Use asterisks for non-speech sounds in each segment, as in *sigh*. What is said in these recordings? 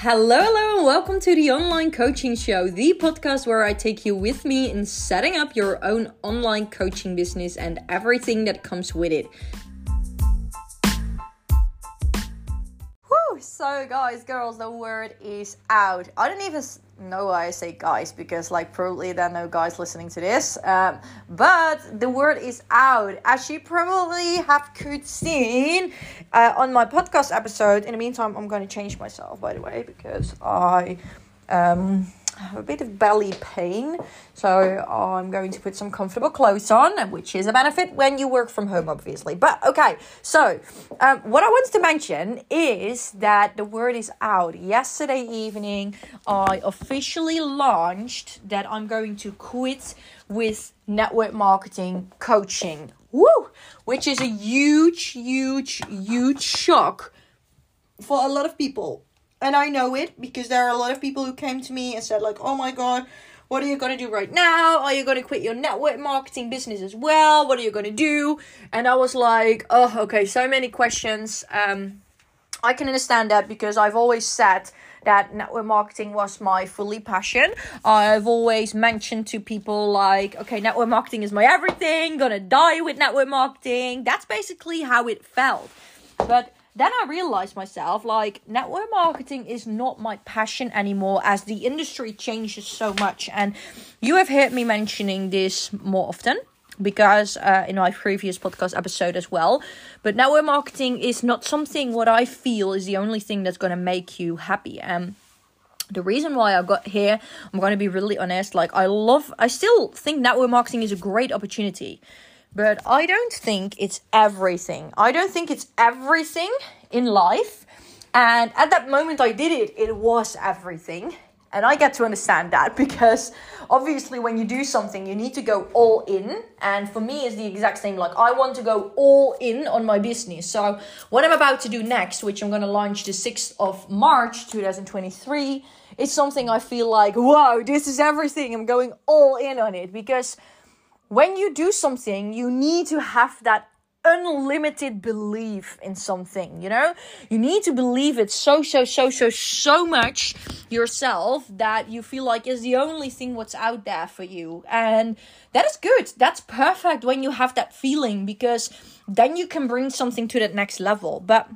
Hello, hello, and welcome to the Online Coaching Show, the podcast where I take you with me in setting up your own online coaching business and everything that comes with it. So, guys, girls, the word is out. I don't even know why I say guys because, like, probably there are no guys listening to this. Um, but the word is out. As you probably have could seen uh, on my podcast episode. In the meantime, I'm going to change myself, by the way, because I. Um, a bit of belly pain, so I'm going to put some comfortable clothes on, which is a benefit when you work from home, obviously. But okay, so um, what I wanted to mention is that the word is out. Yesterday evening, I officially launched that I'm going to quit with network marketing coaching. Woo! Which is a huge, huge, huge shock for a lot of people and I know it because there are a lot of people who came to me and said like, "Oh my god, what are you going to do right now? Are you going to quit your network marketing business as well? What are you going to do?" And I was like, "Oh, okay, so many questions." Um I can understand that because I've always said that network marketing was my fully passion. I've always mentioned to people like, okay, network marketing is my everything, gonna die with network marketing. That's basically how it felt. But then I realized myself like network marketing is not my passion anymore as the industry changes so much. And you have heard me mentioning this more often because uh, in my previous podcast episode as well. But network marketing is not something what I feel is the only thing that's going to make you happy. And the reason why I got here, I'm going to be really honest, like I love, I still think network marketing is a great opportunity but I don't think it's everything. I don't think it's everything in life. And at that moment I did it, it was everything. And I get to understand that *laughs* because obviously, when you do something, you need to go all in. And for me, it's the exact same. Like, I want to go all in on my business. So, what I'm about to do next, which I'm going to launch the 6th of March 2023, is something I feel like, wow, this is everything. I'm going all in on it because when you do something, you need to have that unlimited belief in something, you know? You need to believe it so, so, so, so, so much yourself that you feel like is the only thing what's out there for you. And that is good. That's perfect when you have that feeling because then you can bring something to that next level. But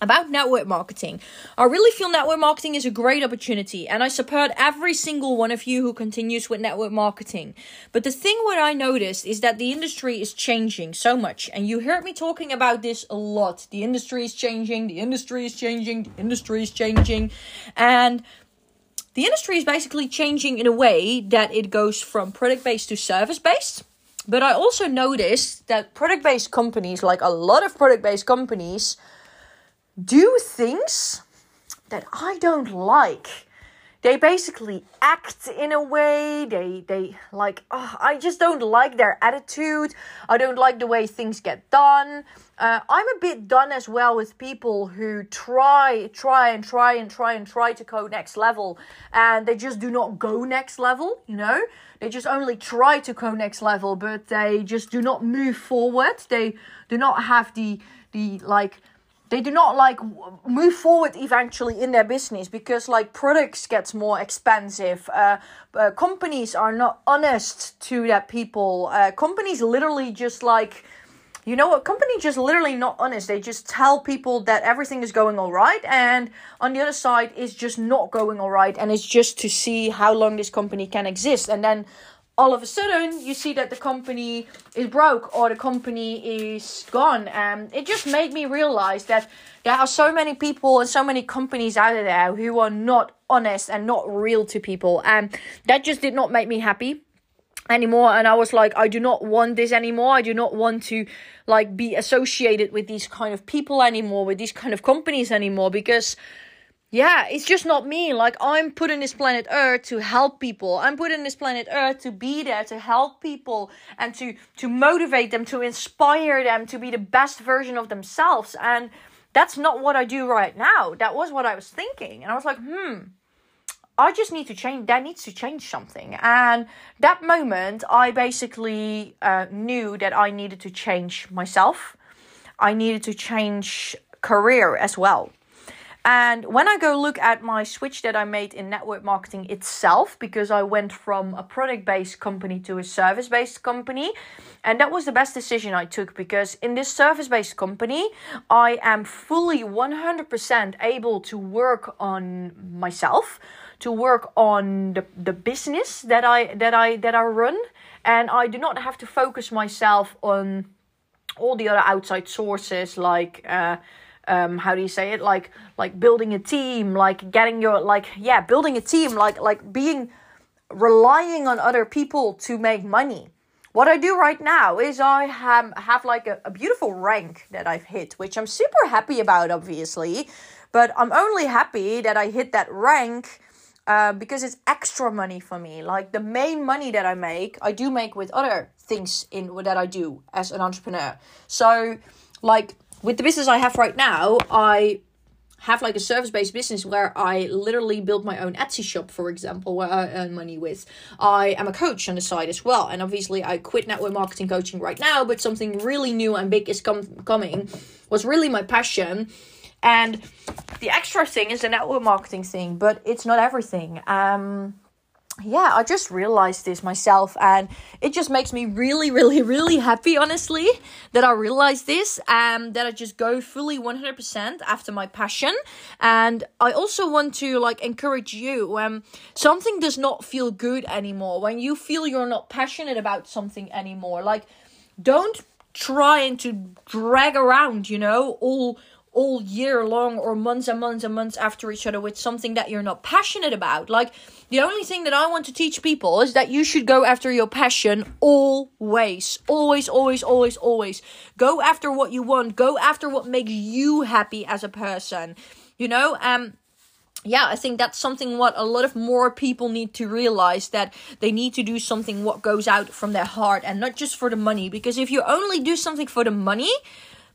about network marketing. I really feel network marketing is a great opportunity, and I support every single one of you who continues with network marketing. But the thing what I noticed is that the industry is changing so much, and you heard me talking about this a lot. The industry is changing, the industry is changing, the industry is changing, and the industry is basically changing in a way that it goes from product based to service based. But I also noticed that product based companies, like a lot of product based companies, do things that I don't like. They basically act in a way they they like oh, I just don't like their attitude. I don't like the way things get done. Uh, I'm a bit done as well with people who try, try and try and try and try to go next level, and they just do not go next level. You know, they just only try to go next level, but they just do not move forward. They do not have the the like they do not like move forward eventually in their business because like products gets more expensive. Uh, uh, companies are not honest to their people. Uh, companies literally just like you know what? Company just literally not honest. They just tell people that everything is going all right and on the other side is just not going all right and it's just to see how long this company can exist. And then all of a sudden you see that the company is broke or the company is gone. And it just made me realize that there are so many people and so many companies out there who are not honest and not real to people. And that just did not make me happy anymore. And i was like i do not want this anymore. I do not want to like be associated with these kind of people anymore with these kind of companies anymore because yeah, it's just not me. Like, I'm put this planet Earth to help people. I'm put this planet Earth to be there to help people and to, to motivate them, to inspire them to be the best version of themselves. And that's not what I do right now. That was what I was thinking. And I was like, hmm, I just need to change. That needs to change something. And that moment, I basically uh, knew that I needed to change myself. I needed to change career as well And when I go look at my switch that I made in network marketing itself, because I went from a product based company to a service based company, and that was the best decision I took because in this service based company, I am fully 100% able to work on myself to work on the, the business that I that I that I run and I do not have to focus myself on all the other outside sources like uh, um, how do you say it like like building a team like getting your like yeah building a team like like being relying on other people to make money what i do right now is i have have like a, a beautiful rank that i've hit which i'm super happy about obviously but i'm only happy that i hit that rank uh, because it's extra money for me. Like the main money that I make, I do make with other things in that I do as an entrepreneur. So, like with the business I have right now, I have like a service based business where I literally build my own Etsy shop, for example, where I earn money with. I am a coach on the side as well. And obviously, I quit network marketing coaching right now, but something really new and big is com- coming. Was really my passion and the extra thing is the network marketing thing, but it's not everything. Um, yeah, I just realized this myself, and it just makes me really, really, really happy, honestly, that I realized this, and that I just go fully 100% after my passion. And I also want to like encourage you when something does not feel good anymore, when you feel you're not passionate about something anymore, like don't try and to drag around, you know, all all year long or months and months and months after each other with something that you're not passionate about. Like, the only thing that I want to teach people is that you should go after your passion always. Always, always, always, always. Go after what you want. Go after what makes you happy as a person. You know, um, yeah, I think that's something what a lot of more people need to realize that they need to do something what goes out from their heart and not just for the money. Because if you only do something for the money,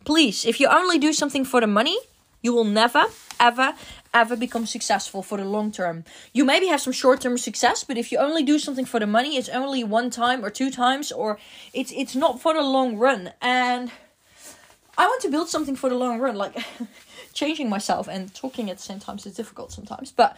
Please, if you only do something for the money, you will never, ever, ever become successful for the long term. You maybe have some short term success, but if you only do something for the money, it's only one time or two times, or it's it's not for the long run. And I want to build something for the long run, like *laughs* changing myself and talking at the same time is difficult sometimes, but.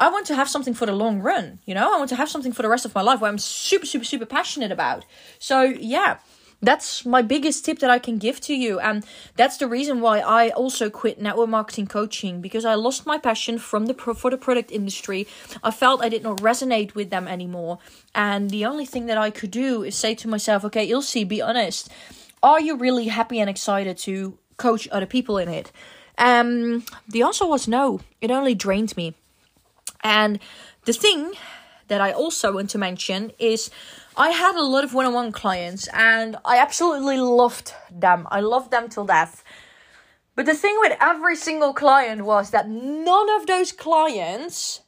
I want to have something for the long run, you know? I want to have something for the rest of my life where I'm super, super, super passionate about. So, yeah, that's my biggest tip that I can give to you. And that's the reason why I also quit network marketing coaching because I lost my passion from the pro- for the product industry. I felt I did not resonate with them anymore. And the only thing that I could do is say to myself, okay, Ilse, be honest. Are you really happy and excited to coach other people in it? Um, the answer was no. It only drained me. And the thing that I also want to mention is I had a lot of one on one clients and I absolutely loved them. I loved them till death. But the thing with every single client was that none of those clients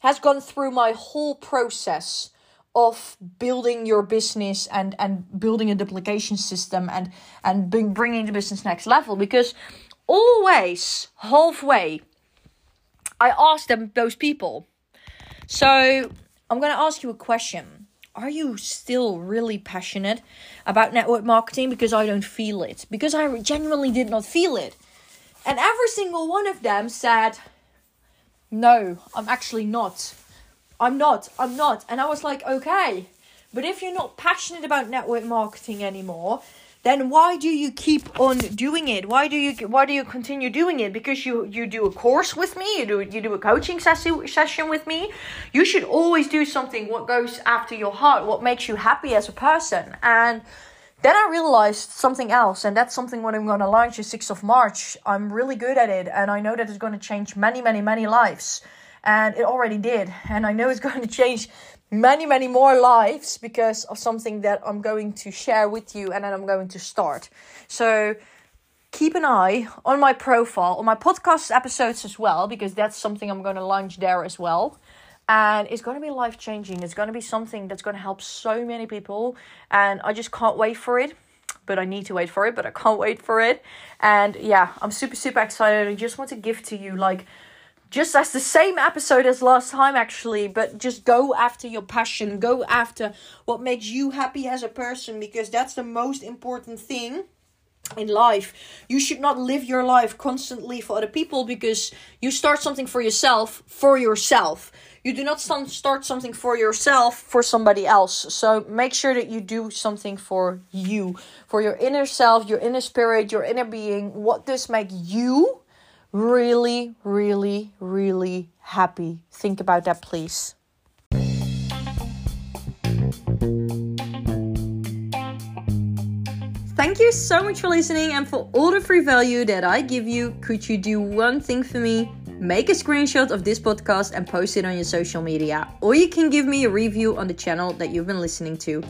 has gone through my whole process of building your business and and building a duplication system and and bring, bringing the business next level because always halfway I asked them those people. So I'm going to ask you a question are you still really passionate about network marketing? Because I don't feel it. Because I genuinely did not feel it. And every single one of them said, No, I'm actually not. I'm not. I'm not. And I was like, Okay. But if you're not passionate about network marketing anymore, then why do you keep on doing it? Why do you why do you continue doing it? Because you you do a course with me, you do you do a coaching session session with me. You should always do something what goes after your heart, what makes you happy as a person. And then I realized something else, and that's something what I'm going to launch the 6th of March. I'm really good at it, and I know that it's going to change many, many, many lives. And it already did. And I know it's going *laughs* to change many, many more lives because of something that I'm going to share with you and then I'm going to start. So keep an eye on my profile, on my podcast episodes as well, because that's something I'm going to launch there as well. And it's going to be life changing. It's going to be something that's going to help so many people. And I just can't wait for it. But I need to wait for it, but I can't wait for it. And yeah, I'm super, super excited. I just want to give to you like just as the same episode as last time actually but just go after your passion go after what makes you happy as a person because that's the most important thing in life. You should not live your life constantly for other people because you start something for yourself for yourself. You do not start something for yourself for somebody else. So make sure that you do something for you, for your inner self, your inner spirit, your inner being. What does make you really, really, really happy? Think about that, please. Thank you so much for listening and for all the free value that I give you. Could you do one thing for me? Make a screenshot of this podcast and post it on your social media. Or you can give me a review on the channel that you've been listening to.